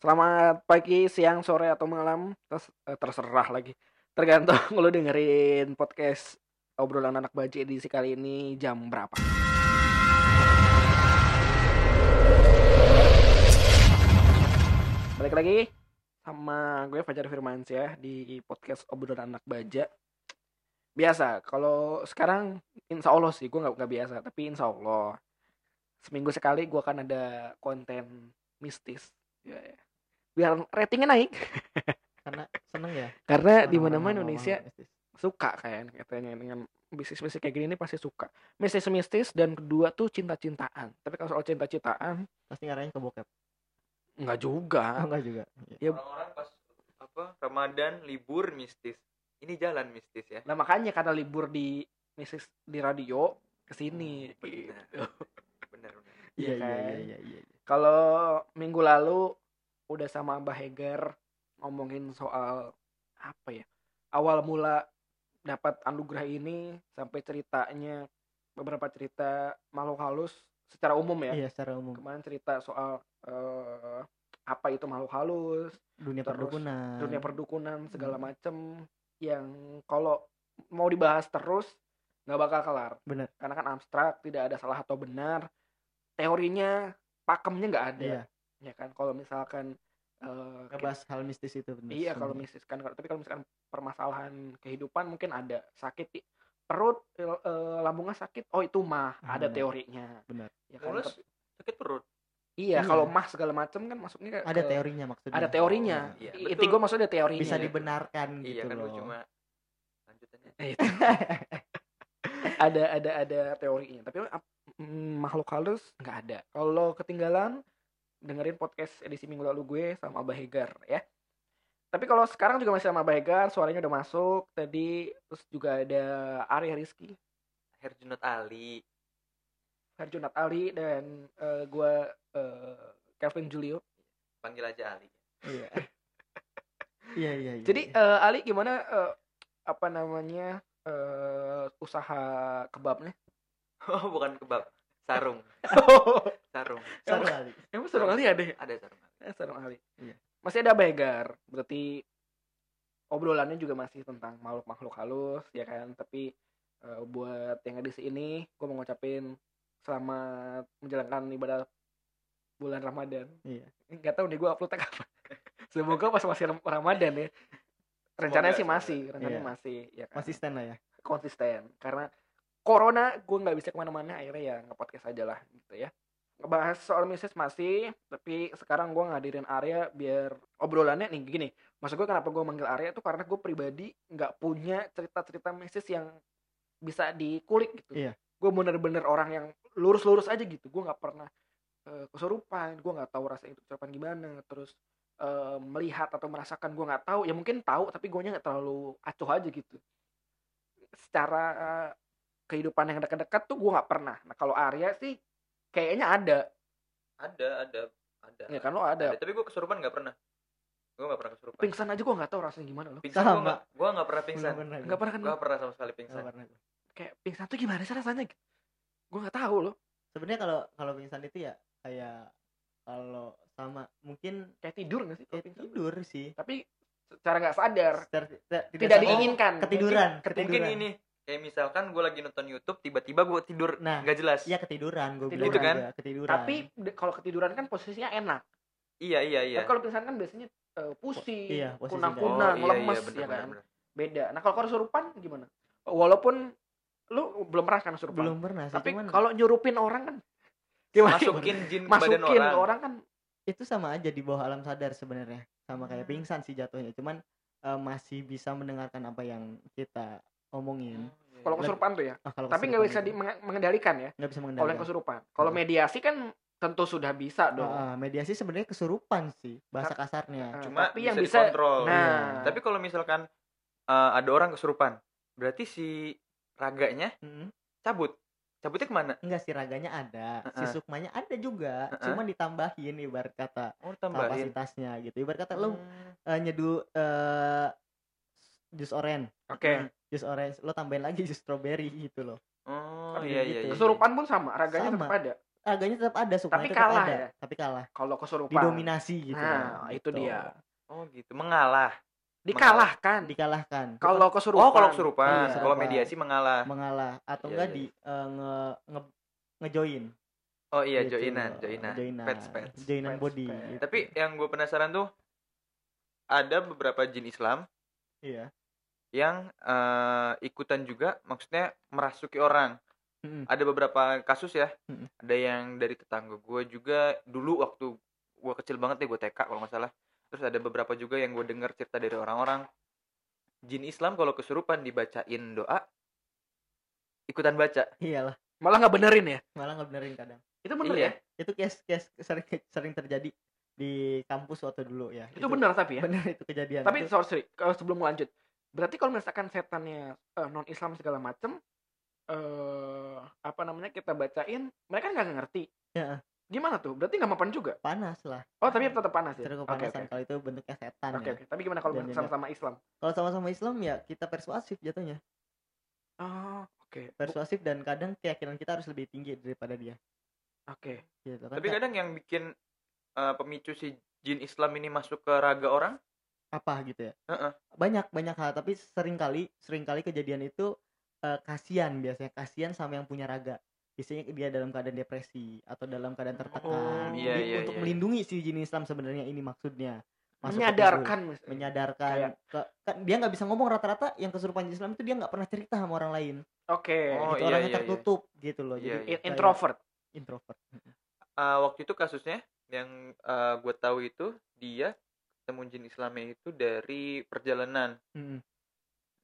Selamat pagi, siang, sore, atau malam. Terus eh, terserah lagi. Tergantung lo dengerin podcast obrolan anak baji edisi kali ini jam berapa. Balik lagi sama gue Fajar Firmansyah di podcast obrolan anak baja. Biasa, kalau sekarang insya Allah sih gue nggak nggak biasa, tapi insya Allah seminggu sekali gue akan ada konten mistis. Ya, ya. Biar ratingnya naik. karena seneng ya Karena di mana-mana ngomong Indonesia mistis. suka kan katanya dengan bisnis-bisnis kayak gini ini pasti suka. Mistis-mistis dan kedua tuh cinta-cintaan. Tapi kalau soal cinta-cintaan pasti ngarahnya ke bokep nggak oh, juga. enggak juga Iya. Ya, orang-orang pas apa Ramadan libur mistis ini jalan mistis ya Nah makanya karena libur di mistis di radio ke sini. Oh, benar. gitu. benar benar Iya iya iya kan? iya iya iya. Kalau minggu lalu udah sama Abah Hegar ngomongin soal apa ya? Awal mula dapat anugerah ini sampai ceritanya beberapa cerita makhluk halus secara umum ya. iya secara umum Kemarin cerita soal eh, apa itu makhluk halus, dunia terus perdukunan dunia perdukunan segala Hmm. macem yang kalau mau dibahas terus nggak bakal kelar. benar Karena kan abstrak, tidak ada salah atau benar. Teorinya, pakemnya nggak ada. iya ya kan kalau misalkan eh, ngebahas hal mistis itu benar iya kalau mistis kan. Tapi kalau misalkan permasalahan kehidupan mungkin ada. Sakit di perut eh, lambungnya sakit. Oh itu mah. Ah, ada teorinya. Benar ya kan? Tep- sakit perut? Iya Iya. kalau mah segala macam kan masuknya ke- ada ke- teorinya maksudnya. Ada teorinya. Oh, iya, I- betul. inti gue maksudnya ada teorinya. Bisa gitu. dibenarkan iya gitu kan loh. cuma lanjutannya. Eh, itu. ada ada ada teorinya. Tapi ap- mm, makhluk halus nggak ada. Kalau ketinggalan dengerin podcast edisi minggu lalu gue sama Abah Hegar ya. Tapi kalau sekarang juga masih sama Abah Hegar suaranya udah masuk tadi terus juga ada Arya Rizky. Herjunot Ali. Herjunat Ali dan eh, gue eh, Kevin Julio. Panggil aja Ali. Iya. Iya iya iya, jadi eh, Ali gimana eh, apa namanya eh, usaha kebabnya? Oh bukan kebab sarung sarung Seru kali emang seru kali ada ya? ada sarung Ali Eh, sarung Ali. Iya. Masih ada Begar. Berarti obrolannya juga masih tentang makhluk-makhluk halus ya kan. Tapi eh, buat yang edisi ini gue mau ngucapin selamat menjalankan ibadah bulan Ramadan. iya Enggak tahu nih gue uploadnya kapan. Semoga pas masih Ram- Ramadan ya. Rencananya Semoga, sih semoga. masih, rencananya Iya. masih ya kan. stand lah ya konsisten karena corona gue nggak bisa ke mana-mana akhirnya ya nge-podcast aja lah gitu ya ngebahas soal mistis masih tapi sekarang gue ngadirin Arya biar obrolannya nih gini. Maksud gue kenapa gue manggil Arya itu karena gue pribadi nggak punya cerita-cerita mistis yang bisa dikulik gitu. Iya. gue bener-bener orang yang lurus-lurus aja gitu. Gue nggak pernah eh, kesurupan gue nggak tahu rasa itu kesurupan gimana. Terus eh, melihat atau merasakan gue nggak tahu. Ya mungkin tahu tapi gue nggak terlalu acuh aja gitu. Secara eh, kehidupan yang dekat-dekat tuh gue nggak pernah. Nah kalau Arya sih kayaknya ada. Ada ada ada. Ya kan lo ada. Tapi gue kesurupan nggak pernah. Gue nggak pernah kesurupan. Pingsan aja gue nggak tahu rasanya gimana loh. Pingsan gue nggak gue nggak pernah pingsan. Belum pernah nggak pernah kan? Gue pernah sama sekali pingsan. Pernah gua. kayak pingsan tuh gimana sih rasanya? Gue nggak tahu loh. Sebenarnya kalau kalau pingsan itu ya kayak kalau sama mungkin kayak tidur nggak sih kayak pingsan? tidur sih. Tapi secara nggak sadar. Tidak, tidak diinginkan. Ketiduran Mungkin mungkin ketiduran. ini kayak misalkan gue lagi nonton YouTube tiba-tiba gue tidur Nah, nggak jelas. Iya ketiduran gue Ketiduran. bilang Gitu kan? juga, ketiduran. tapi kalau ketiduran kan posisinya enak. Iya iya iya. Tapi kalau pingsan kan biasanya eh, pusing Iya, kunang-kunang Oh, iya, lemes iya, bener, ya bener, kan? bener. beda. Nah kalau kesurupan gimana? Walaupun lu belum pernah kan kesurupan? Belum pernah sih tapi kalau nyurupin orang kan gimana? Masukin jin ke badan masukin orang, orang kan itu sama aja di bawah alam sadar sebenarnya. Sama kayak Hmm. pingsan sih jatuhnya. Cuman eh, masih bisa mendengarkan apa yang kita omongin kalau Leb- kesurupan tuh ya. Ah, kalau tapi nggak bisa kesurupan di, mengendalikan ya. Nggak bisa kalau yang mengendalikan. kesurupan. Kalau Hmm. mediasi kan tentu sudah bisa dong. Ah, ah, mediasi sebenarnya kesurupan sih bahasa kasarnya. Cuma tapi bisa yang bisa dikontrol. Nah. Iya. tapi kalau misalkan uh, ada orang kesurupan berarti si raganya Mm-mm. cabut. Cabutnya ke mana? Enggak sih raganya ada. Si Heeh. sukmanya ada juga. Heeh. cuma ditambahin ibarat kata oh tambahin kapasitasnya gitu. Ibarat kata lo Hmm. eh, nyeduh eh jus orange oke jus orange lo tambahin lagi jus strawberry gitu loh oh Kayak iya iya gitu. iya kesurupan pun sama raganya Sama. tetap ada raganya tetap ada sukma Tapi kalah ada, ya? tapi kalah Kalau kesurupan didominasi gitu Nah, loh, itu gitu. dia. Oh gitu, mengalah. dikalahkan. dikalahkan Kalau kesurupan. Oh, kalau kesurupan. Iya, kalau mediasi mengalah. mengalah atau Iya, enggak iya. di eh, nge, nge ngejoin Oh iya, gitu joinan, joinan. joinan Pets, pets. joinan Pets, body pets. gitu. Tapi yang gue penasaran tuh ada beberapa jin Islam iya yang eh, ikutan juga, maksudnya merasuki orang. Mm-mm. Ada beberapa kasus ya. Mm-mm. Ada yang dari tetangga gue juga dulu waktu gue kecil banget deh gue TK kalau nggak salah. Terus ada beberapa juga yang gue dengar cerita dari orang-orang jin Islam kalau kesurupan dibacain doa ikutan baca. iyalah Malah nggak benerin ya. malah nggak benerin kadang Itu bener Iya. ya? itu case case sering sering terjadi di kampus waktu dulu ya Itu, bener tapi ya. bener itu kejadian Tapi Itu- sorry, sorry, kalau sebelum lanjut. Berarti kalau misalkan setannya non Islam segala macem eh apa namanya kita bacain, mereka nggak ngerti. Ya. Gimana tuh? Berarti nggak mapan juga. panas lah Oh, tapi tetap panas ya. Terus Oke, kepanasan oke. kalau itu bentuknya setan Oke, ya. oke. Tapi gimana kalau sama-sama Islam? Kalau sama-sama Islam ya kita persuasif jatuhnya. Oh, oke. Bu- Persuasif dan kadang keyakinan kita harus lebih tinggi daripada dia. Oke. Gitu kan. Tapi kadang yang bikin eh, pemicu si jin Islam ini masuk ke raga orang, apa gitu ya. Heeh. Banyak banyak hal tapi sering kali sering kali kejadian itu eh, kasihan biasanya kasihan sama yang punya raga. Biasanya dia dalam keadaan depresi atau dalam keadaan tertekan. Oh, iya, Jadi iya, untuk iya. melindungi si jin Islam sebenarnya ini maksudnya. Masuk. Menyadarkan misalnya. menyadarkan Kayak- ke, kan dia nggak bisa ngomong rata-rata yang kesurupan Islam itu dia nggak pernah cerita sama orang lain Oke. Oh, gitu iya, orangnya iya, iya. tertutup gitu loh Iya, jadi iya. Introvert. introvert Eh, waktu itu kasusnya yang gue tahu itu dia ketemu jin Islamnya itu dari perjalanan. Mm-mm.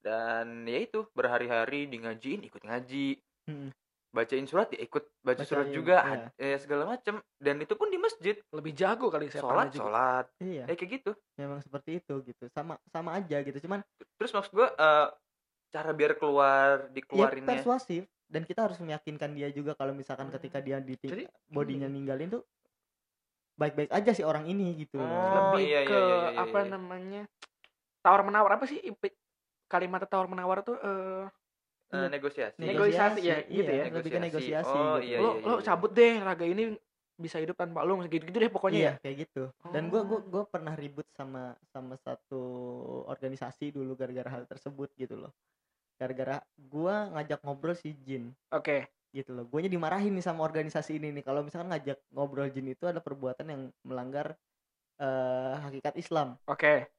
dan ya itu berhari-hari di ngajiin ikut ngaji. Mm-mm. bacain surat ya ikut baca surat Bacain, juga iya. ya segala macem. Dan itu pun di masjid. Lebih jago kali setannya sholat juga. sholat. Iya. Ya kayak gitu. Memang seperti itu gitu. Sama sama aja gitu. Cuman terus maksud gue eh, cara biar keluar ya dikeluarinnya. persuasif. Dan kita harus meyakinkan dia juga kalau misalkan ketika dia di bodinya iya. ninggalin tuh baik-baik aja sih orang ini gitu loh. Oh, Lebih iya, iya, ke iya, iya, apa iya. namanya? Tawar menawar apa sih kalimat tawar menawar tuh eh Eh, negosiasi Negosiasi, ya, gitu iya, ya. lebih ke negosiasi Oh, gitu. iya, lo iya, lo iya. cabut deh raga ini bisa hidup tanpa lo gitu gitu deh pokoknya iya ya kayak gitu dan gua gua Oh. gua pernah ribut sama sama satu organisasi dulu gara-gara hal tersebut gitu loh gara-gara gua ngajak ngobrol si Jin oke gitu loh. Guanya dimarahin nih sama organisasi ini nih. Kalau misalkan ngajak ngobrol Jin itu ada perbuatan yang melanggar eh, hakikat Islam. Oke.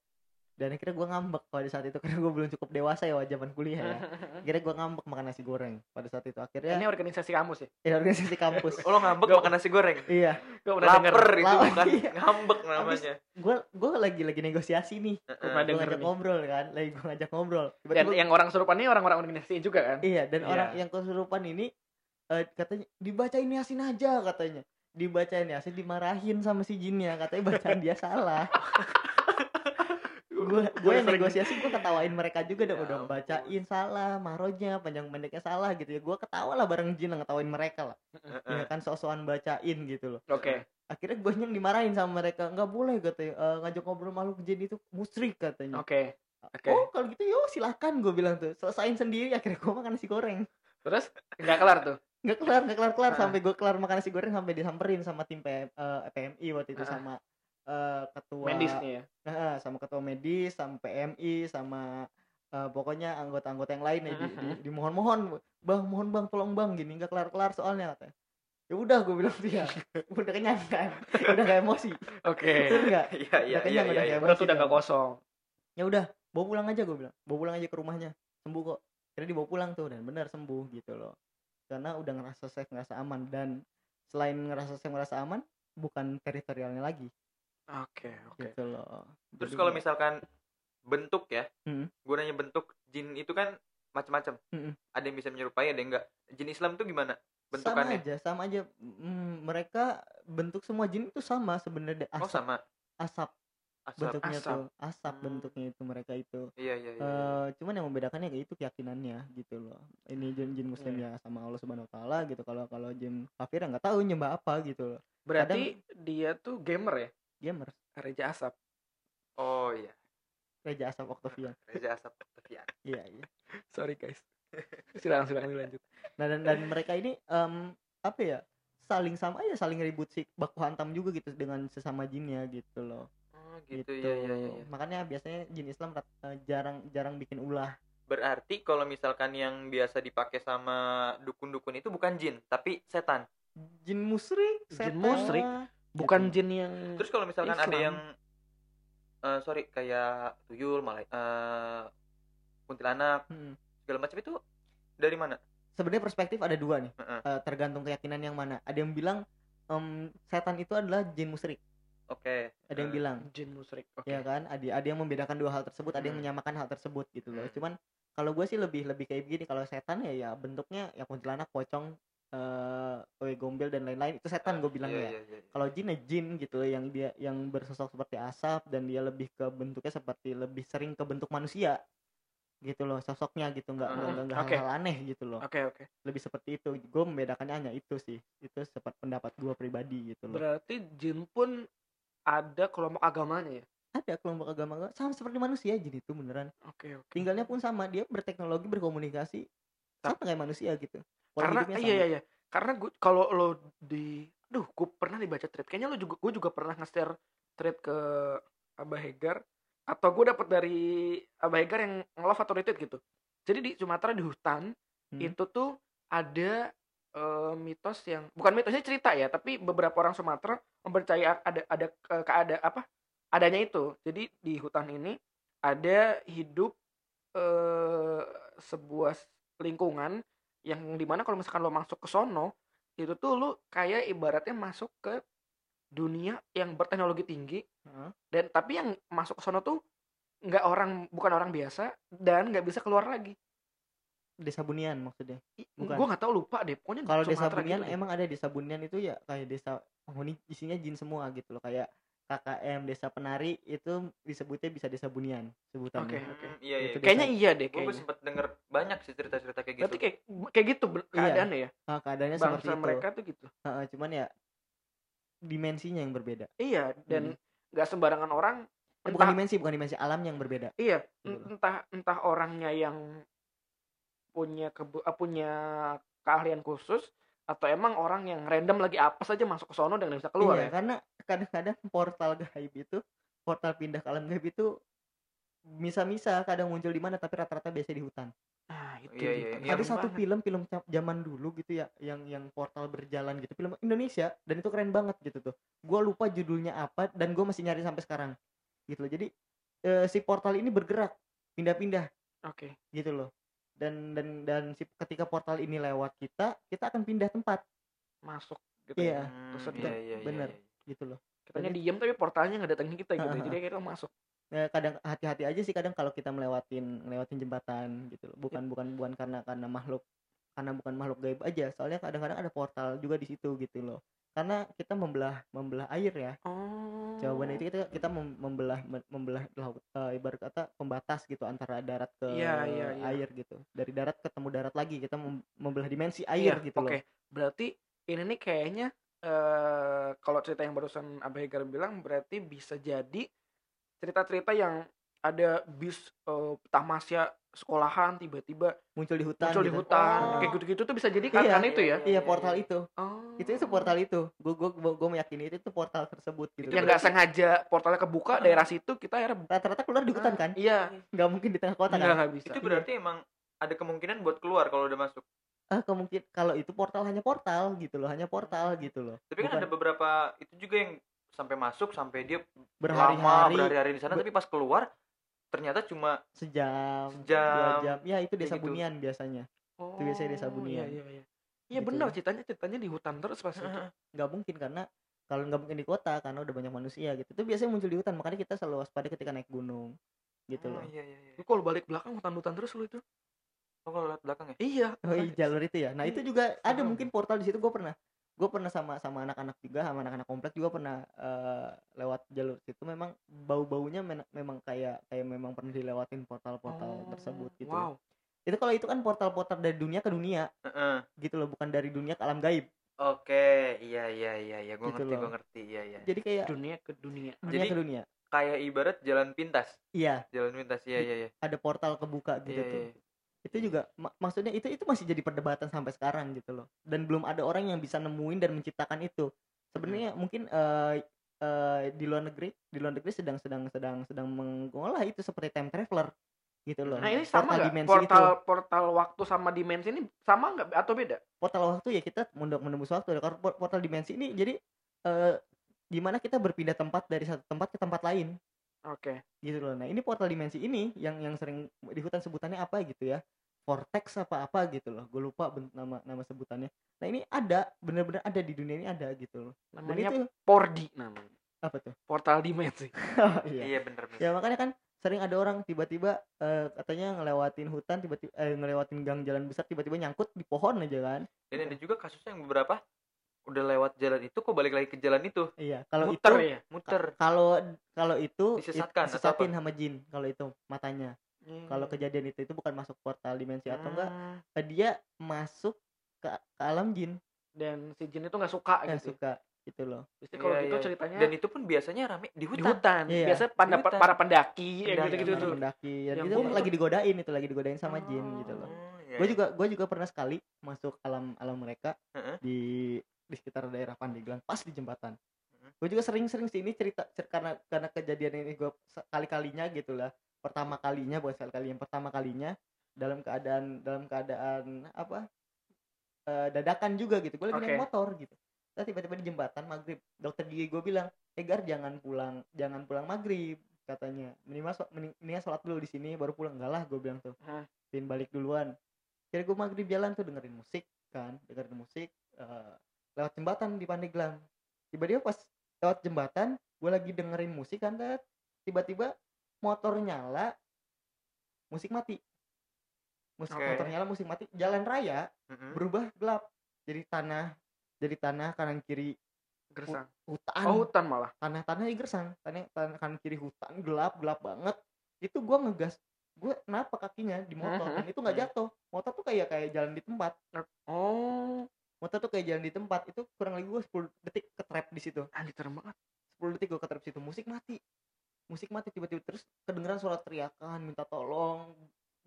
Dan akhirnya gua ngambek pada saat itu karena gua belum cukup dewasa ya zaman kuliah ya. Akhirnya gua ngambek makan nasi goreng pada saat itu. Akhirnya ini organisasi kampus ya? Ya organisasi kampus. Oh lo ngambek makan nasi goreng? Iya. Gue pernah lapar itu bukan iya. ngambek namanya. gue gue lagi lagi negosiasi nih. Gua Heeh. pernah gue ngajak nih. ngobrol kan. Lagi gue ngajak ngobrol. Dan Tiba-tiba- yang orang serupan ini orang-orang organisasi juga kan? Iya dan Iya. orang yang kesurupan ini eh, katanya dibacain yasin aja katanya. Dibacain yasin dimarahin sama si jinnya katanya. Bacaan dia salah. Gue gue yang negosiasi gue ketawain mereka juga dong. Ya udah bacain salah maronya panjang pendeknya salah gitu ya. Gue ketawa lah bareng jin ngetawain mereka lah. Ya kan sok-sokan bacain gitu loh. Oke. Akhirnya gue yang dimarahin sama mereka. Nggak boleh katanya. "Eh, ngajak ngobrol makhluk jin itu musyrik katanya. Oke. Oke. oh kalau gitu yo silahkan gue bilang tuh. Selesain sendiri akhirnya gue makan nasi goreng. Terus? Nggak kelar tuh nggak kelar nggak kelar kelar. Ah. sampai gue kelar makan nasi goreng sampai disamperin sama tim PM, eh, PMI waktu itu Ah. sama eh, ketua medis nih ya? Nah, sama ketua medis sama PMI sama eh, pokoknya anggota-anggota yang lain ya. Di, Mhm. di- dimohon-mohon bang mohon bang tolong bang gini. Nggak kelar kelar soalnya katanya. Ya udah gue bilang dia udah kenyang kan udah gak emosi. Oke. Bener nggak? Iya iya Udah kenyang, iya udah udah emosi sudah dong. nggak kosong. Ya udah bawa pulang aja gue bilang. Bawa pulang aja ke rumahnya. Sembuh kok. Akhirnya dibawa pulang tuh dan benar sembuh gitu loh karena udah ngerasa safe ngerasa aman. Dan selain ngerasa safe ngerasa aman bukan teritorialnya lagi. Oke oke. Gitu loh. Terus kalau misalkan bentuk ya Mm. gunanya bentuk jin itu kan macam-macam Mm-mm. ada yang bisa menyerupai ada yang enggak. Jin Islam itu gimana sama bentukannya aja sama aja. Mm, mereka bentuk semua jin itu sama sebenarnya. Oh asap. sama. Asap asap bentuknya asap. tuh asap Hmm. bentuknya itu mereka itu. Iya iya iya. Eh, cuman yang membedakannya kayak itu keyakinannya gitu loh. Ini jin jin muslim Iya. ya sama Allah subhanahu wa taala gitu. Kalau kalau jin kafir ya nggak tahu nyembah apa gitu loh. Berarti dia tuh gamer ya? Gamers Reja Asap. Oh iya. Reja Asap Octavian. Reza Asap Octavian. Iya iya. Sorry guys. Silakan silakan dilanjut. Nah dan dan mereka ini em, apa ya saling sama ya saling ribut sih baku hantam juga gitu dengan sesama jinnya gitu loh Oh, gitu, ya ya ya. ya. makanya biasanya jin Islam eh, jarang jarang bikin ulah Berarti kalau misalkan yang biasa dipakai sama dukun-dukun itu bukan jin, tapi setan. jin musrik Jin setan. musrik? bukan Gitu. jin yang Terus kalau misalkan ada Islam. yang eh sorry kayak tuyul, malai eh kuntilanak, Hmm. segala macam itu dari mana? sebenarnya perspektif ada dua nih Heeh. Eh, tergantung keyakinan yang mana ada yang bilang em, setan itu adalah jin musrik Oke. ada yang Eh, bilang. Jin musrik oke. Ya kan? Ada ada yang membedakan dua hal tersebut ada yang Hmm. menyamakan hal tersebut gitu loh. Hmm. cuman kalau gue sih lebih lebih kayak begini. Kalau setan ya ya bentuknya ya kuntilanak pocong eh wewe gombel dan lain-lain. Itu setan gue bilang iya, ya. iya, iya. kalau jin ya jin gitu loh yang dia yang bersosok seperti asap dan dia lebih ke bentuknya seperti lebih sering ke bentuk manusia gitu loh sosoknya gitu. Nggak nggak Hmm, nggak oke. hal-hal aneh gitu loh. Oke oke. Lebih seperti itu. Gue membedakannya hanya itu sih. Itu seperti pendapat gue pribadi gitu loh. Berarti jin pun ada kelompok agamanya ya? Ada kelompok agama sama seperti manusia jin itu beneran. Oke oke. Tinggalnya pun sama dia berteknologi berkomunikasi sama kayak manusia gitu. Pola karena iya iya iya. Karena gue kalau lo di aduh gue pernah dibaca thread. Kayaknya lo juga gue juga pernah nge-share thread ke Abah Hegar atau gue dapet dari Abah Hegar yang nge-love atau retweet gitu. Jadi di Sumatera di hutan Hmm. itu tuh ada eh, mitos yang bukan mitosnya cerita ya tapi beberapa orang Sumatera mempercaya ada ada keada apa adanya itu. Jadi di hutan ini ada hidup eh sebuah lingkungan yang di mana kalau misalkan lo masuk ke sono itu tuh lo kayak ibaratnya masuk ke dunia yang berteknologi tinggi Heeh. dan tapi yang masuk ke sono tuh nggak orang bukan orang biasa dan nggak bisa keluar lagi. Desa bunian maksudnya? Bukan. gue nggak tahu lupa deh. Pokoknya kalau desa bunian gitu emang ada desa bunian itu ya? Kayak desa penghuni isinya jin semua gitu loh kayak KKM desa penari itu disebutnya bisa desa bunian sebutannya Oke, oke. Hmm, Iya, iya. Itu kayaknya iya deh Gue kayaknya sempet denger banyak sih cerita-cerita kayak gitu. berarti kayak kayak gitu Iya. keadaannya ya Nah, keadaannya seperti bangsa itu mereka tuh gitu Heeh, cuman ya dimensinya yang berbeda iya dan Hmm. nggak sembarangan orang Eh, bukan entah dimensi bukan dimensi alam yang berbeda iya Gitu loh. entah entah orangnya yang punya kebu eh, punya keahlian khusus atau emang orang yang random lagi apa saja masuk ke sono dan bisa keluar iya ya? karena kadang-kadang portal gaib itu portal pindah ke alam gaib itu misa-misa kadang muncul di mana tapi rata-rata biasa di hutan. Nah itu Iya, iya, iya. ada satu banget. film film zaman dulu gitu ya yang yang portal berjalan gitu. Film Indonesia dan itu keren banget gitu tuh. Gue lupa judulnya apa dan gue masih nyari sampai sekarang gitu loh. Jadi eh, si portal ini bergerak pindah-pindah oke. gitu loh dan dan dan si ketika portal ini lewat kita kita akan pindah tempat masuk gitu Iya. ya. Hmm, Terus iya, iya, iya, bener. iya. gitu loh kitanya Jadi- diem tapi portalnya nggak datengin kita gitu Ha, ha, jadi kita masuk Eh, kadang hati-hati aja sih kadang kalau kita melewatin melewatin jembatan gitu loh bukan bukan bukan karena karena makhluk karena bukan makhluk gaib aja soalnya kadang-kadang ada portal juga di situ gitu loh karena kita membelah membelah air ya. Oh jawabannya itu kita kita mem- membelah mem- membelah laut eh, ibarat kata pembatas gitu antara darat ke Iya, iya, iya. air gitu. Dari darat ketemu darat lagi kita mem- membelah dimensi Iya, air gitu oke. Loh berarti ini nih kayaknya eh kalau cerita yang barusan Abah Hegar bilang berarti bisa jadi cerita-cerita yang ada bis eh, tamasya sekolahan tiba-tiba muncul di hutan muncul di gitu. hutan. Oh. kayak gitu-gitu tuh bisa jadi Iya, kan itu ya? iya portal itu. Oh. itu itu portal itu. Gue gue gue meyakini itu tuh portal tersebut gitu. Yang Itu nggak sengaja portalnya kebuka Ah. daerah situ kita akhirnya rata-rata keluar di hutan kan? iya. Nggak mungkin di tengah kota nggak kan? Nggak bisa. Itu berarti emang ada kemungkinan buat keluar kalau udah masuk. ah kemungkin kalau itu portal hanya portal gitu loh hanya portal gitu loh. Tapi kan Bukan. ada beberapa itu juga yang sampai masuk sampai dia berhari-hari berhari-hari di sana ber- tapi pas keluar ternyata cuma sejam Sejam. dua jam. Ya itu desa gitu. bunian biasanya. Oh, Itu biasanya desa iya Bunian. iya iya. Iya Gitu. benar ceritanya ceritanya di hutan terus pas itu. Nggak mungkin karena kalau nggak mungkin di kota karena udah banyak manusia gitu. Itu biasanya muncul di hutan makanya kita selalu waspada ketika naik gunung. Gitu Oh, loh. iya iya iya. Kalau balik belakang hutan-hutan terus lu itu? Oh, kalau lihat belakang ya? iya. Oh iya jalur itu ya. Nah itu juga ada mungkin portal di situ. Gue pernah gue pernah sama sama anak-anak juga sama anak-anak komplek juga pernah eh, lewat jalur situ. Memang bau-baunya men- memang kayak kayak memang pernah dilewatin portal-portal Oh, tersebut gitu. wow. Itu kalau itu kan portal-portal dari dunia ke dunia. Heeh. gitu loh bukan dari dunia ke alam gaib. Oke, iya iya iya iya, gua Gitu ngerti, gua ngerti, iya iya. jadi kayak dunia ke dunia. Dunia Jadi- ke dunia. Kayak ibarat jalan pintas, iya. Jalan pintas, iya iya iya. ada portal kebuka gitu Iya, tuh. iya. Itu juga mak- maksudnya itu itu masih jadi perdebatan sampai sekarang gitu loh dan belum ada orang yang bisa nemuin dan menciptakan itu sebenarnya Hmm. mungkin eh eh, di luar negeri di luar negeri sedang sedang sedang sedang mengolah itu seperti time traveler gitu loh Nah ini sama Portal dimensi Portal itu. portal waktu sama dimensi ini sama nggak atau beda? portal waktu ya kita menembus menembus waktu kalau por- portal dimensi ini jadi eh gimana kita berpindah tempat dari satu tempat ke tempat lain Oke. gitu loh. Nah ini portal dimensi ini yang yang sering di hutan sebutannya apa gitu ya? Vortex apa apa gitu loh. Gue lupa nama nama sebutannya. Nah ini ada bener-bener ada di dunia ini ada gitu loh. Dan Namanya itu Pordi namanya. apa tuh? Portal dimensi. Oh, iya. Iya bener bener. Ya makanya kan sering ada orang tiba-tiba eh, katanya ngelewatin hutan tiba-tiba eh, ngelewatin gang jalan besar tiba-tiba nyangkut di pohon aja kan. Dan ada juga kasusnya yang beberapa udah lewat jalan itu kok balik lagi ke jalan itu Iya, kalau Muter itu ya. muter. kalau kalau itu Disesatkan disesatin sama jin kalau itu matanya. Kalau Hmm. kejadian itu itu bukan masuk portal dimensi atau enggak eh, dia masuk ke, ke alam jin Dan si jin itu nggak suka nggak gitu. suka gitu loh Jadi kalau Iya, gitu iya. ceritanya Dan itu pun biasanya rame di di hutan. hutan. Iya. Biasanya pada Di hutan. para pendaki, ya gitu-gitu Para tuh. pendaki ya Yang itu gua- lagi digodain itu lagi digodain sama jin gitu loh Oh, iya, gue iya. juga gue juga pernah sekali masuk alam alam mereka Heeh. di di sekitar daerah Pandeglang pas di jembatan Mhm. gue juga sering-sering sih ini cerita cer- karena karena kejadian ini gue sekali kalinya gitu lah pertama kalinya bukan sekali kali yang pertama kalinya dalam keadaan dalam keadaan apa eh, dadakan juga gitu. Gue lagi naik Oke. motor gitu. Terus tiba-tiba di jembatan maghrib dokter gigi gue bilang Egar jangan pulang jangan pulang maghrib katanya. Minimal so- mending- mendingan sholat dulu di sini baru pulang. Enggak lah gue bilang tuh. Hmm. pin balik duluan. Kira gue maghrib jalan tuh dengerin musik kan dengerin musik eh, lewat jembatan di Pandeglang. Tiba-tiba pas lewat jembatan gue lagi dengerin musik kan tiba-tiba motor nyala musik mati musik Oke. motor nyala musik mati jalan raya Mm-mm. berubah gelap jadi tanah jadi tanah kanan kiri Gersang. hutan Oh hutan malah. tanah tanah gersang tanah tanah kanan kiri hutan gelap gelap banget itu gua ngegas gue kenapa kakinya di motor Mhm. dan itu nggak Mhm. jatuh motor tuh kayak kayak jalan di tempat Oh, motor tuh kayak jalan di tempat itu kurang lebih gue 10 detik ke trap di situ anjir serem banget. 10 detik gue ke trap situ musik mati musik mati tiba-tiba terus kedengeran suara teriakan minta tolong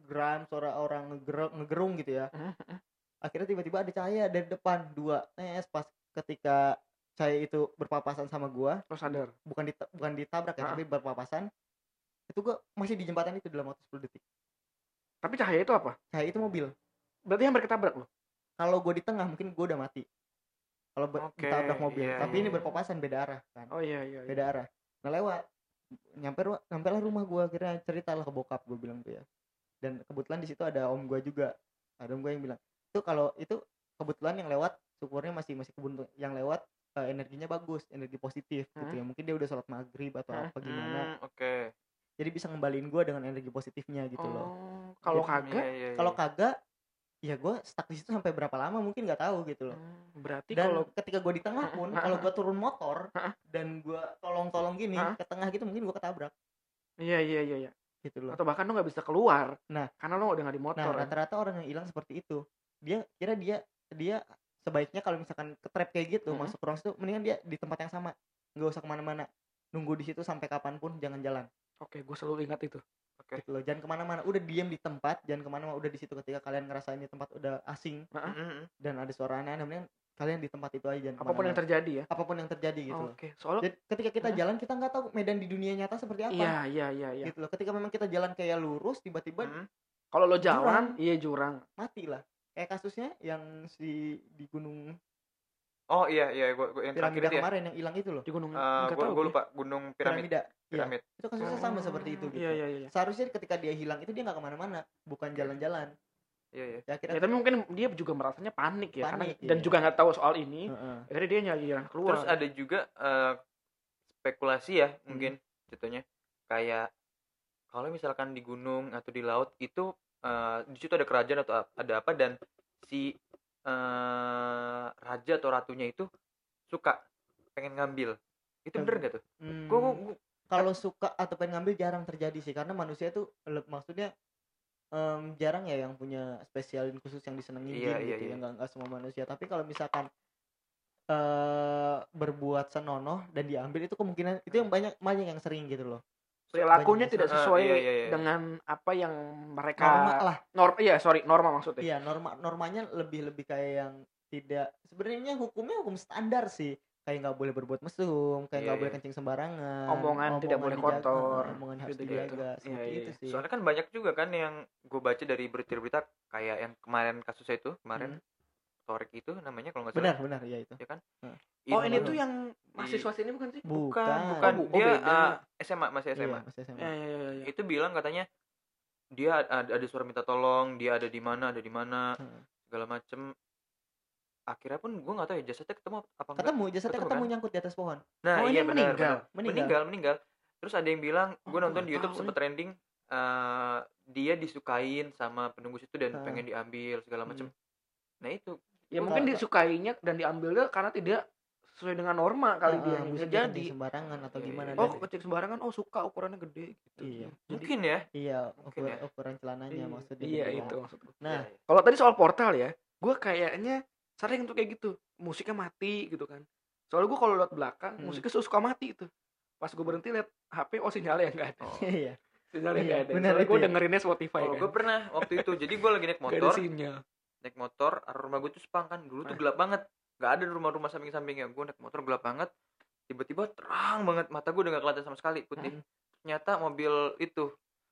geram suara orang ngeger- ngegerung gitu ya akhirnya tiba-tiba ada cahaya dari depan dua nes pas ketika cahaya itu berpapasan sama gua Lo sadar. bukan di bukan ditabrak ya tapi berpapasan itu gua masih di jembatan itu dalam waktu 10 detik Tapi cahaya itu apa? cahaya itu mobil Berarti hampir ketabrak lo. kalau gue di tengah mungkin gue udah mati kalau Oke, ditabrak mobil iya, tapi ini iya. berpapasan beda arah kan Oh iya iya. iya. beda arah nah lewat nyampe nyampe lah rumah gue akhirnya cerita lah ke bokap gue bilang tuh ya dan kebetulan di situ ada om gue juga ada om gue yang bilang itu kalau itu kebetulan yang lewat syukurnya masih masih kebuntu yang lewat eh, energinya bagus energi positif gitu Hmm. ya mungkin dia udah sholat maghrib atau Hmm. apa gimana Hmm, Oke. jadi bisa ngembaliin gue dengan energi positifnya gitu loh Oh, kalau kagak, Iya, iya, iya. kalau kagak ya gue stuck di situ sampai berapa lama mungkin nggak tahu gitu loh hmm, berarti dan kalau ketika gue di tengah pun kalau gue turun motor dan gue tolong-tolong gini ke tengah gitu mungkin gue ketabrak iya iya iya iya. gitu loh Atau bahkan lo nggak bisa keluar. Nah. karena lo udah nggak di nah motor. ya. rata-rata orang yang hilang seperti itu dia kira dia dia sebaiknya kalau misalkan ke trap kayak gitu Mhm. masuk ruang situ mendingan dia di tempat yang sama nggak usah ke mana-mana nunggu di situ sampai kapan pun jangan jalan Oke, gue selalu ingat itu. Oke. gitu loh jangan ke mana-mana udah diem di tempat jangan ke mana-mana udah di situ ketika kalian ngerasain di tempat udah asing Nah, Mm-mm. dan ada suara aneh-aneh mendingan kalian di tempat itu aja jangan apa pun yang terjadi ya. apa pun yang terjadi gitu loh Oke, soalnya Jadi ketika kita jalan kita nggak tahu medan di dunia nyata seperti apa iya iya iya iya. gitu loh ketika memang kita jalan kayak lurus tiba-tiba Mm. Kalau lo jalan, Jurang. iya jurang. mati lah kayak kasusnya yang si di gunung Oh iya iya gua, gua yang terakhir piramida itu ya. kemarin yang hilang itu loh Di gunung Eh, gua, tahu gua gue. lupa Gunung Piramid. piramida Iya, Piramid. itu kasusnya sama seperti itu gitu Iya iya iya. seharusnya ketika dia hilang itu dia nggak ke mana-mana bukan jalan-jalan Iya iya. ya Ya, tapi mungkin dia juga merasanya panik ya, karena Panik, dan iya. juga nggak tahu soal ini. Heeh. Akhirnya dia nyari jalan keluar. Terus ada juga eh, spekulasi ya mungkin contohnya kayak kalau misalkan di gunung atau di laut itu eh, di situ ada kerajaan atau ada apa dan si eh, raja atau ratunya itu suka pengen ngambil. Itu bener gak tuh? Hmm, gua- kalau suka atau pengen ngambil jarang terjadi sih karena manusia itu maksudnya em, jarang ya yang punya spesialin khusus yang disenengin Iya, iya, gitu iya. ya nggak nggak semua manusia. Tapi kalau misalkan eh berbuat senonoh dan diambil itu kemungkinan itu yang banyak banyak yang sering gitu loh. Perilakunya tidak sesuai Ah, iya, iya, iya. dengan apa yang mereka norma lah. Norm iya sorry norma maksudnya. Iya norma normanya lebih lebih kayak yang tidak sebenarnya hukumnya hukum standar sih kayak nggak boleh berbuat mesum kayak Iya, nggak boleh iya. kencing sembarangan Omongan tidak boleh dijaga, kotor, omongan harus gitu-gitu. dijaga Iya, seperti iya, itu iya. sih Soalnya kan banyak juga kan yang gue baca dari berita-berita kayak yang kemarin kasusnya itu kemarin Torik itu namanya kalau nggak benar salah. benar ya itu Ya kan? Heeh. oh ini tuh yang mahasiswa sini bukan sih bukan bukan, bukan. Oh, bu- oh, dia uh, SMA masih SMA. Iya, masih SMA. ya ya ya, ya. Itu bilang katanya dia ada, ada suara minta tolong, dia ada di mana, ada di mana, Heeh. segala macem. Akhirnya pun gue nggak tahu ya jasadnya ketemu apa enggak. ketemu jasadnya Ketemu ketemu kan? nyangkut di atas pohon Nah, Oh, iya benar, meninggal? benar. Meninggal. meninggal, meninggal. Terus ada yang bilang, Oh, gue gua nonton di YouTube tahu sempet trending eh dia disukain sama penunggu situ dan Ah. pengen diambil segala macem. Hmm. Nah itu ya mungkin nggak- disukainya dan diambilnya karena tidak sesuai dengan norma kali Heeh, dia bisa bisa dia jadi sembarangan atau Iya, gimana iya. oh kecil sembarangan oh suka ukurannya gede gitu Iya. Jadi- mungkin ya. iya Mungkin ukuran, ya. ukuran celananya iya, maksudnya iya itu maksudku nah Iya, iya. kalau tadi soal portal ya gue kayaknya sering tuh kayak gitu musiknya mati gitu kan. Soalnya gue kalau lihat belakang Hmm. musiknya suka mati itu pas gue berhenti lihat HP oh sinyalnya nggak ada. Oh. iya sinyalnya Iya, nggak ada. benar soalnya itu gue ya. dengerinnya Spotify Kalau kan. gue pernah waktu itu, jadi gue lagi naik motor, sinyal. Naik motor, arah rumah gue tuh sepang kan, dulu tuh gelap banget, nggak ada rumah-rumah samping-sampingnya, gue naik motor gelap banget, tiba-tiba terang banget, mata gue udah gak kelihatan sama sekali, putih, Mm. ternyata mobil itu,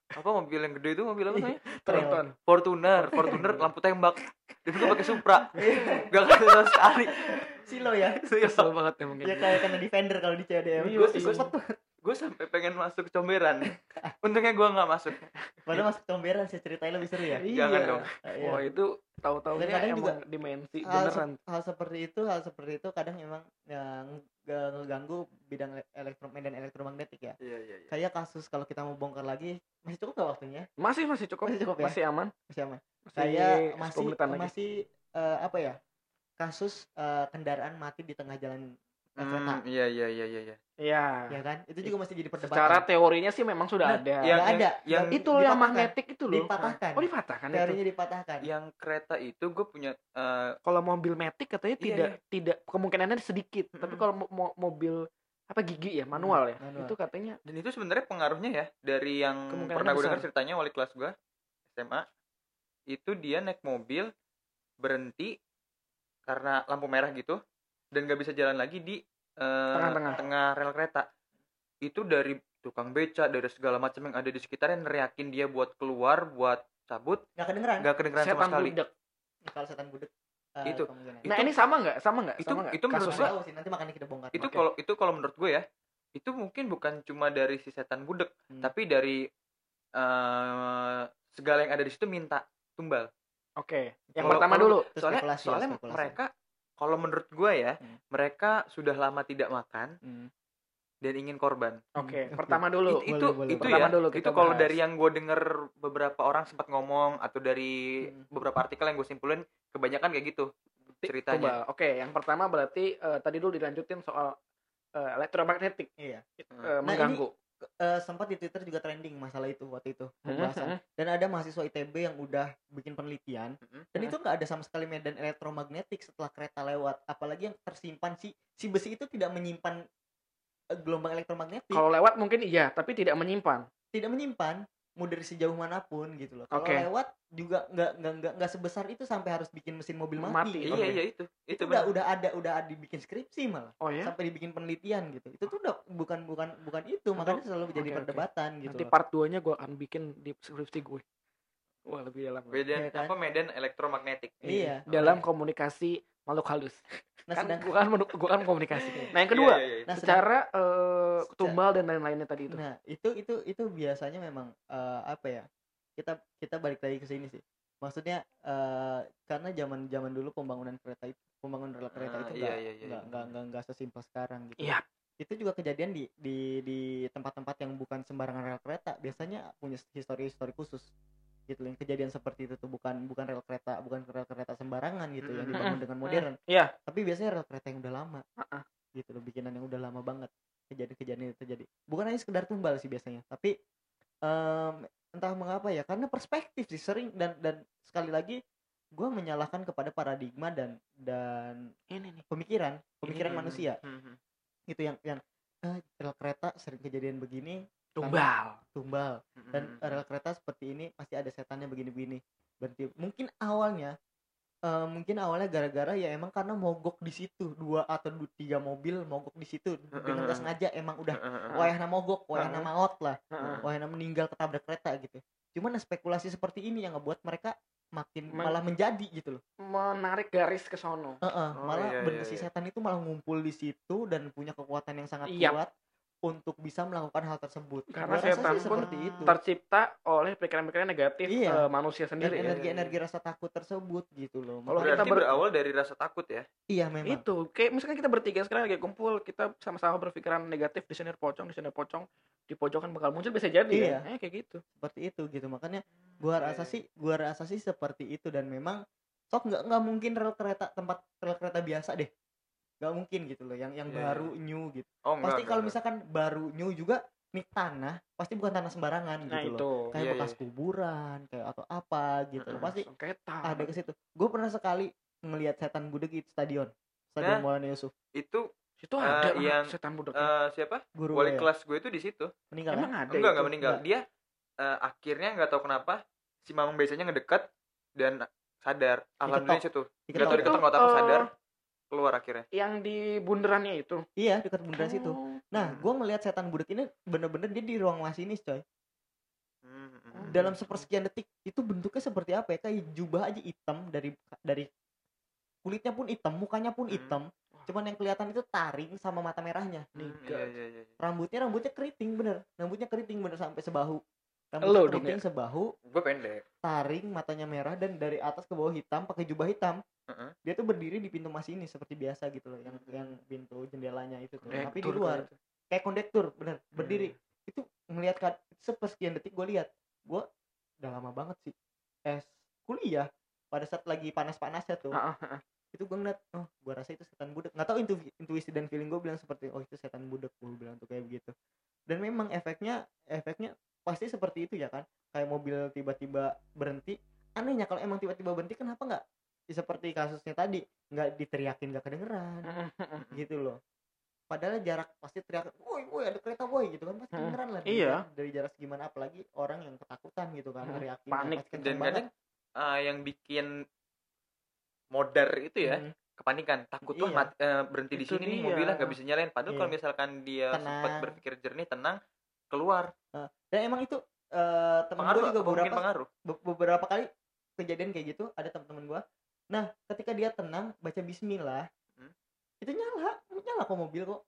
apa mobil yang gede itu mobil apa namanya? Tronton Fortuner, Fortuner. Lampu tembak, dan gue pakai Supra, gak kelihatan sama sekali, silo ya. Kesel banget emang ya kayak kena defender kalau di CDM Iya, gue iya. sempet gue sampai pengen masuk ke comberan, untungnya gue nggak masuk, padahal masuk comberan sih ceritanya lebih seru ya Iya. jangan dong, Ah, iya. Wah itu Dan kadang emang juga dimensi hal, beneran. se- hal seperti itu hal seperti itu kadang emang yang nge- ngeganggu bidang medan elektromagnetik ya iya iya iya, kayak kasus kalau kita mau bongkar lagi masih cukup gak waktunya Masih masih cukup. Masih cukup ya? Masih aman. masih aman Masih kayak 10 masih lagi. masih eh, apa ya kasus eh, kendaraan mati di tengah jalan Hmm, iya iya iya iya, iya. Iya. ya kan itu juga masih jadi perdebatan Secara teorinya sih memang sudah Nah, ada. yang- Nggak ada yang- itu loh yang magnetik itu loh. dipatahkan Oh dipatahkan itu. teorinya dipatahkan yang kereta itu gue punya eh, Kalau mobil metik katanya Iya, tidak tidak kemungkinannya sedikit. Tapi Mm-mm. kalau mo- mo- mobil apa gigi ya manual ya manual. itu katanya dan itu sebenarnya pengaruhnya ya dari yang pernah gue dengar ceritanya wali kelas gue SMA itu dia naik mobil berhenti karena lampu merah gitu dan gak bisa jalan lagi di eh, Tengah-tengah. tengah rel kereta itu dari tukang beca dari segala macam yang ada di sekitarnya neriakin dia buat keluar buat cabut nggak kedengeran gak kedengeran sama setan sekali budak. kalau setan budek eh, Itu. kemungkinan. Nah Itu- ini sama nggak? Sama nggak? itu- Sama nggak? itu menurut? Nggak sih nanti makanya kita bongkar itu kalau itu kalau menurut gue ya itu mungkin bukan cuma dari si setan budek Hmm. tapi dari eh segala yang ada di situ minta tumbal Oke. Yang Kalau- pertama kalau- dulu. Itu soalnya spekulasi ya, soalnya spekulasi. mereka kalau menurut gue ya Hmm. mereka sudah lama tidak makan Hmm. dan ingin korban Oke. Hmm, Pertama dulu. itu Boleh, itu boleh, itu boleh. Pertama ya dulu itu kalau dari yang gue denger beberapa orang sempat ngomong atau dari Hmm. beberapa artikel yang gue simpulin kebanyakan kayak gitu ceritanya. Oke. Yang pertama berarti eh, tadi dulu dilanjutin soal eh, elektromagnetik iya Hmm. Nah, mengganggu. Eh, sempat di Twitter juga trending masalah itu waktu itu pembahasan. dan ada mahasiswa ITB yang udah bikin penelitian dan itu nggak ada sama sekali medan elektromagnetik setelah kereta lewat. Apalagi yang tersimpan si si besi itu tidak menyimpan eh, gelombang elektromagnetik. Kalau lewat mungkin iya, tapi tidak menyimpan. tidak menyimpan mau dari sejauh mana pun gitu loh kalau Oke. lewat juga nggak nggak nggak nggak sebesar itu sampai harus bikin mesin mobil mati, Mati, iya Oke. iya itu itu itu udah udah ada udah ada dibikin skripsi malah Oh ya. sampai dibikin penelitian gitu itu tuh udah bukan bukan bukan itu makanya selalu jadi oke. perdebatan gitu Nanti loh. part 2-nya gue akan bikin di skripsi gue. Wah, lebih dalam. medan Iya kan? apa medan elektromagnetik Iya. Dalam komunikasi makhluk halus. nah kan sedang gue kan gua kan komunikasi. Nah, yang kedua, Iya, iya, iya. nah, secara eh, Secara- tumbal dan lain-lainnya tadi itu. Nah, itu itu itu biasanya memang eh, apa ya? Kita kita balik lagi ke sini sih. Maksudnya eh, karena zaman zaman dulu pembangunan kereta itu pembangunan rel kereta Ah, itu iya, nggak iya, iya, nggak iya. nggak nggak nggak sesimpel sekarang gitu. Iya. Itu juga kejadian di di di tempat-tempat yang bukan sembarangan rel kereta, biasanya punya histori-histori khusus. Gitu yang kejadian seperti itu tuh bukan bukan rel kereta, bukan rel kereta sembarangan gitu yang dibangun dengan modern. Iya. Tapi biasanya rel kereta yang udah lama. Ah. Gitu loh, bikinan yang udah lama banget. Kejadian-kejadian itu terjadi. Bukan hanya sekedar tumbal sih biasanya, tapi em, entah mengapa ya karena perspektif sih sering dan dan sekali lagi gue menyalahkan kepada paradigma dan dan Ini nih. pemikiran pemikiran Hmm, manusia hmm, hmm. itu yang yang eh, rel kereta sering kejadian begini tumbal. Tumbal. Dan rel kereta seperti ini pasti ada setannya begini-begini. Berarti mungkin awalnya eh, mungkin awalnya gara-gara ya emang karena mogok di situ. Dua atau du- tiga mobil mogok di situ. Dengan nggak Heeh. sengaja emang udah wayahna mogok wayahna maot lah. Wayahna meninggal ketabrak kereta gitu. Cuman spekulasi seperti ini yang ngebuat mereka makin Men- malah menjadi gitu loh. Menarik garis ke sono. Heeh, Oh, malah iya, bener iya, si iya. setan itu malah ngumpul di situ dan punya kekuatan yang sangat Iya. kuat untuk bisa melakukan hal tersebut. Karena Gua rasa setan sih pun seperti itu. tercipta oleh pikiran-pikiran negatif Iya. eh, manusia dan sendiri ya. energi-energi rasa takut tersebut gitu loh. Kalau Makanya- kita ber- berawal dari rasa takut ya. iya memang. Itu kayak misalkan kita bertiga sekarang lagi kumpul kita sama-sama berpikiran negatif di sini pocong di sini pocong di pojokan bakal muncul bisa jadi Iya. ya Eh, kayak gitu. Seperti itu gitu. Makanya gua rasa sih gua rasa sih seperti itu. Dan memang sok nggak nggak mungkin rel kereta tempat rel kereta biasa deh nggak mungkin gitu loh yang yang Iya, baru new gitu Oh enggak. pasti kalau misalkan baru new juga nih tanah pasti bukan tanah sembarangan nah gitu loh itu kayak Iya, bekas iya. kuburan kayak atau apa gitu loh pasti sengketa ada ke situ gue pernah sekali ngelihat setan budek di stadion stadion Nah, Maulana Yusuf itu situ Eh, ada yang, yang setan budak eh, siapa? guru Wali ya? kelas gue itu di situ. meninggal emang kan? ada Enggak, itu? enggak meninggal. Enggak. Dia eh, akhirnya nggak tahu kenapa si Mamang biasanya ngedekat dan sadar. Alhamdulillah situ. Diketok. tahu Itu, diketok nggak tahu sadar keluar akhirnya. yang di bundarannya itu iya dekat bundaran situ Oh. nah Hmm. gue ngelihat setan budek ini bener-bener dia di ruang masinis coy Hmm, hmm, hmm. dalam sepersekian detik itu bentuknya seperti apa ya kayak jubah aja hitam dari dari kulitnya pun hitam mukanya pun Hmm. hitam cuman yang kelihatan itu taring sama mata merahnya Hmm, Niga. iya, iya, iya. rambutnya rambutnya keriting bener rambutnya keriting bener sampai sebahu Lo rambutnya dong keriting sebahu Gue pendek. taring matanya merah dan dari atas ke bawah hitam pakai jubah hitam Heeh. dia tuh berdiri di pintu masinis seperti biasa gitu loh yang yang pintu jendelanya itu tuh. Tapi di Kondektur luar kayak kondektur bener berdiri. Hmm. itu ngelihat kan sepersekian detik gue lihat gue udah lama banget sih es kuliah pada saat lagi panas-panasnya tuh. Ah. itu gue ngeliat oh gue rasa itu setan budek. Nggak tahu intu intuisi dan feeling gue bilang seperti oh itu setan budek gue bilang tuh kayak begitu. Dan memang efeknya efeknya pasti seperti itu ya kan. Kayak mobil tiba-tiba berhenti. Anehnya kalau emang tiba-tiba berhenti kenapa nggak seperti kasusnya tadi nggak diteriakin nggak kedengeran gitu loh. Padahal jarak pasti teriak woi woi ada kereta woi gitu kan pasti Hmm, kedengeran lah. dari iya. jarak- dari jarak segimana apalagi orang yang ketakutan gitu kan Hmm, teriakin panik. pasti kenceng Dan kadang eh, yang bikin modar itu ya Hmm, kepanikan. Takut Iya. mat- eh, berhenti di Itu sini nih mobilnya nggak bisa nyalain. Padahal Iya. kalau misalkan dia sempat berpikir jernih tenang keluar. Dan emang itu eh temen pengaruh gue juga beberapa pengaruh. be- beberapa kali kejadian kayak gitu ada teman-teman gua nah ketika dia tenang baca Bismillah Hmm. itu nyala nyala kok mobil kok.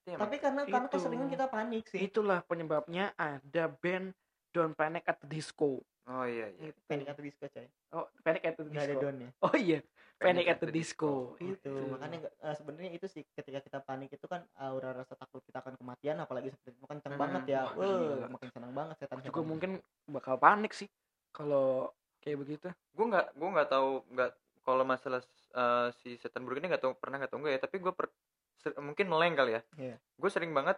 Berarti emang- tapi karena karena keseringan kita panik sih. itulah penyebabnya ada band Don't Panic at the Disco. Oh iya iya. Itu. panik atau disco coy. Oh Panic at the nggak ada Disco. donnya oh iya. Panic at the Disco. Itu makanya nggak- eh, sebenarnya itu sih ketika kita panik itu kan aura rasa takut kita akan kematian apalagi seperti itu. Kenceng Hmm, banget ya. wah, Wah, makin senang banget setan juga mungkin bakal panik sih kalau kayak begitu. Gue nggak gue nggak tahu nggak kalau masalah eh, si setan buruk ini nggak tahu pernah nggak tahu enggak ya tapi gue mungkin meleng kali ya. Iya. gue sering banget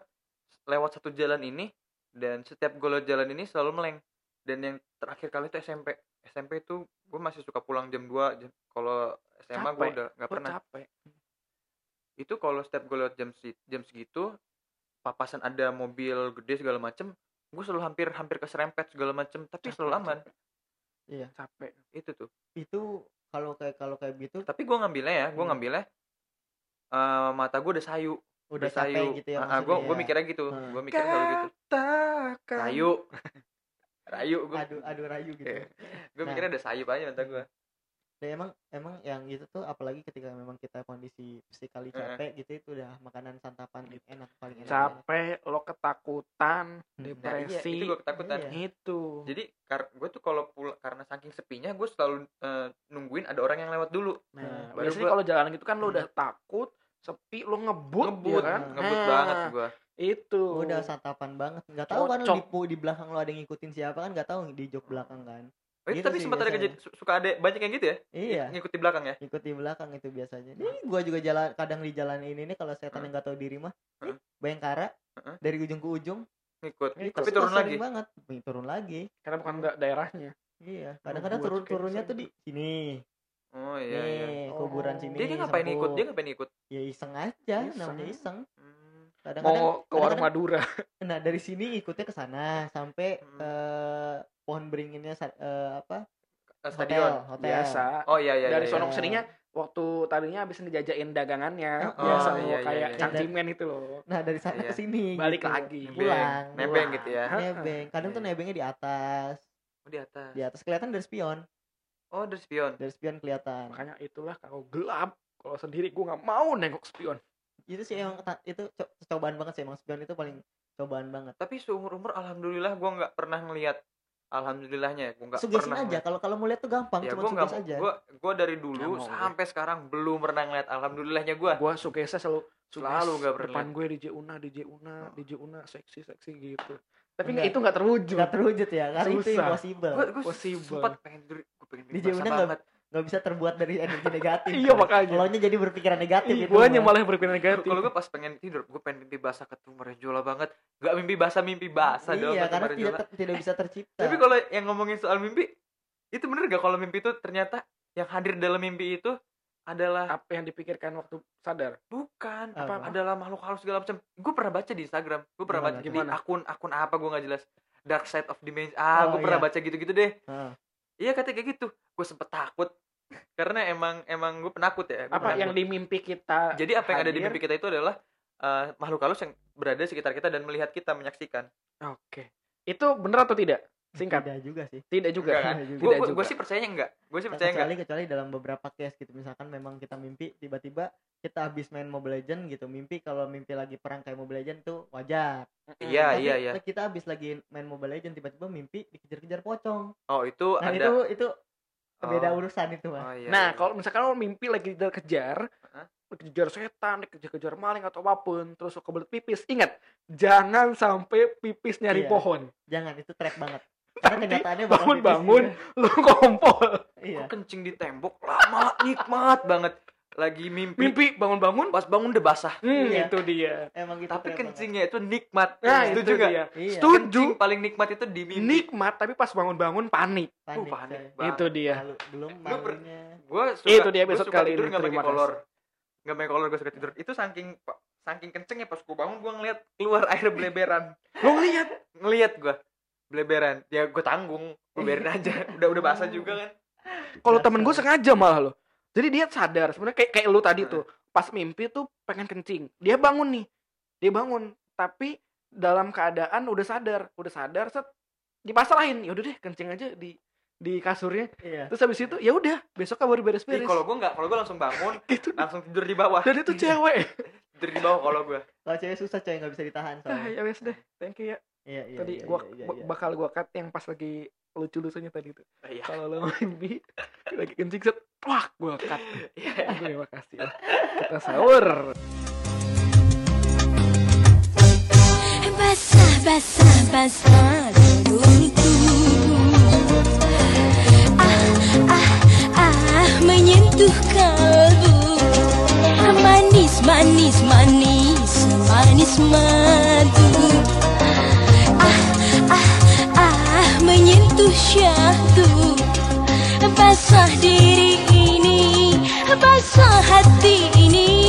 lewat satu jalan ini dan setiap gue lewat jalan ini selalu meleng. Dan yang terakhir kali itu SMP SMP itu gue masih suka pulang jam 2 jam, kalau SMA gue udah nggak pernah. capek. Itu kalau setiap gue lewat jam si- jam segitu papasan ada mobil gede segala macem gue selalu hampir hampir keserempet segala macem tapi Capek, selalu aman. capek. Iya. Capek. Itu tuh. Itu kalau kayak kalau kayak gitu tapi gue ngambilnya ya gue Hmm. ngambilnya eh, mata gue udah sayu. Udah sayu capek gitu ya gue maksudnya gue ya. mikirnya gitu. Hmm. gue mikirnya selalu gitu. Katakan. Sayu. Rayu gue aduh aduh rayu gitu. Iya. gue Nah. mikirnya ada sayup aja mata gue Dan emang emang yang gitu tuh apalagi ketika memang kita kondisi psikali Heeh. capek gitu itu udah makanan santapan enak paling enak. capek lo ketakutan Hmm. nah, iya, depresi itu gue ketakutan Iya. itu jadi kar gue tuh kalau pul- karena saking sepinya gue selalu eh, nungguin ada orang yang lewat dulu nah baru biasanya gua- kalau jalan gitu kan lo Hmm. udah takut sepi lo ngebut, ngebut ya kan ngebut Nah, banget gue itu Gua udah santapan banget. Nggak tahu kan di, di belakang lo ada yang ngikutin siapa kan nggak tahu di jok belakang kan. Oh, itu Gitu tapi sempat ada kejadian su- suka ada banyak yang gitu ya Iya, ngikut di belakang ya ikut di belakang itu biasanya. Nih gua juga jalan kadang di jalan ini nih kalau setan Heeh. yang nggak tahu diri mah. Heeh. Bayangkara Heeh. dari ujung ke ujung ngikut Ngikut. tapi turun lagi banget. Turun lagi. karena bukan da- daerahnya Iya, kadang-kadang buat turun kayak turunnya gitu. tuh di sini. oh iya iya nih, kuburan Oh. sini. dia dia ngapain ikut dia ngapain ikut Ya iseng aja, Iseng. namanya iseng. Hmm. kadang-kadang mau ke warung kadang-kadang- Madura nah dari sini ikutnya ke sana sampai Hmm. eh, pohon beringinnya eh, apa? Eh, hotel stadion. hotel. Biasa. Oh iya iya dari iya, sono iya. ke sininya waktu tadinya habis ngejajain dagangannya Oh, biasa iya, iya, kayak iya. cancimen itu loh. nah dari sana Iya. ke sini Balik gitu. lagi. pulang. nebeng pulang. gitu ya. Nebeng. Kadang tuh Iya. nebengnya di atas. Oh, di atas. Di atas kelihatan dari spion. Oh dari spion. Dari spion kelihatan. Makanya itulah kalau gelap kalau sendiri gue nggak mau nengok spion. Itu sih emang itu co- cobaan banget sih. Emang spion itu paling cobaan banget. Tapi seumur umur alhamdulillah gua nggak pernah ngelihat alhamdulillahnya ya gua nggak sugesin pernah aja kalau kalau mau lihat tuh gampang ya cuma gua nggak suges aja. Gua gua dari dulu mau, sampai sekarang belum pernah ngeliat. Alhamdulillahnya gua gue sukesnya selalu Selalu nggak pernah depan gue DJ Una DJ Una Oh. DJ Una seksi seksi gitu. Tapi Enggak. itu nggak terwujud. Nggak terwujud ya karena itu Susah. impossible. Gua, gua Possible. sempat pengen tidur gua pengen basah Jemuna nggak- banget nggak bisa terbuat dari energi negatif iya makanya. Lo jadi berpikiran negatif Ih, itu gue mah. malah yang berpikiran negatif. Kalau gue pas pengen tidur gue pengen mimpi basah ketemu Marjola banget. Gak mimpi basah mimpi basah dong iya karena tidak ter- tidak bisa tercipta. Tapi kalau yang ngomongin soal mimpi itu bener gak kalau mimpi itu ternyata yang hadir dalam mimpi itu adalah apa yang dipikirkan waktu sadar? Bukan Apa? adalah makhluk halus segala macam. Gue pernah baca di Instagram gue pernah Gimana baca tuh? di akun akun apa gue nggak jelas. Dark Side of Dimension. Ah Oh, gue pernah iya. baca gitu-gitu deh. Heeh. Iya katanya kayak gitu. Gue sempet takut. Karena emang emang gue penakut ya gua apa penakut. yang di mimpi kita Jadi apa yang ada di mimpi kita itu adalah eh, makhluk halus yang berada di sekitar kita dan melihat kita menyaksikan. oke. Itu bener atau tidak singkat tidak juga sih tidak juga Enggak kan? Tidak juga. Gue sih percayanya enggak. Gue sih percaya enggak. kecuali kecuali dalam beberapa case gitu misalkan memang kita mimpi tiba-tiba kita habis main Mobile Legend gitu mimpi kalau mimpi lagi perang kayak Mobile Legend tuh wajar Iya Tapi iya iya. kita habis lagi main Mobile Legend tiba-tiba mimpi dikejar-kejar pocong Oh itu nah ada. itu itu beda Oh. urusan itu Oh, mah iya, nah iya. kalau misalkan lo mimpi lagi dikejar Hah? dikejar setan dikejar-kejar maling atau apa pun terus kebelet pipis ingat jangan sampai pipis nyari Iya. pohon jangan itu trap banget karena kenyataannya pipis bangun-bangun juga. lo kompol iya Gua kencing di tembok lama nikmat banget. Lagi mimpi, mimpi bangun-bangun pas bangun udah basah. hmm, Iya. itu dia emang gitu Tapi kencingnya itu nikmat. nah itu dia banget. iya Setuju. Kencing paling nikmat itu di mimpi. nikmat tapi pas bangun-bangun panik Uh, panik, panik coy. banget. itu dia Malu, belum Lu malunya Gue suka, Itu dia suka kali tidur ini. Terima kolor. Nggak pakai kolor gue suka tidur. Itu saking saking kencengnya pas gue bangun gue ngeliat keluar air beleberan. lo ngeliat ngeliat gue beleberan ya gue tanggung. Gue biarin aja. Udah udah basah juga kan. Kalau temen gue sengaja malah lo jadi dia sadar. Sebenarnya kayak kayak lu tadi tuh. Pas mimpi tuh pengen kencing. Dia bangun nih. Dia bangun. Tapi dalam keadaan udah sadar. Udah sadar set. Dipasrahin. Ya udah deh kencing aja di di kasurnya. Iya. Terus habis itu ya udah. Besoknya baru beres-beres. kalau gue nggak kalau gue langsung bangun gitu. langsung tidur di bawah. Dan itu cewek. Tidur di bawah kalau gue kalau cewek susah coy. Nggak bisa ditahan ah, soalnya. ya wes deh. Thank you ya iya iya tadi iya, gua iya, iya, iya. bakal gua cut yang pas lagi lucu-lucunya tadi tuh. Iya. Kalau lo mimpi lagi kencing set wah gua cut. Iya. terima kasih ya. kita sahur. Basah, basah, basah Ah, ah, ah menyentuh kalbu. Manis, manis, manis, manis madu menyentuh syahdu Basah diri ini, basah hati ini.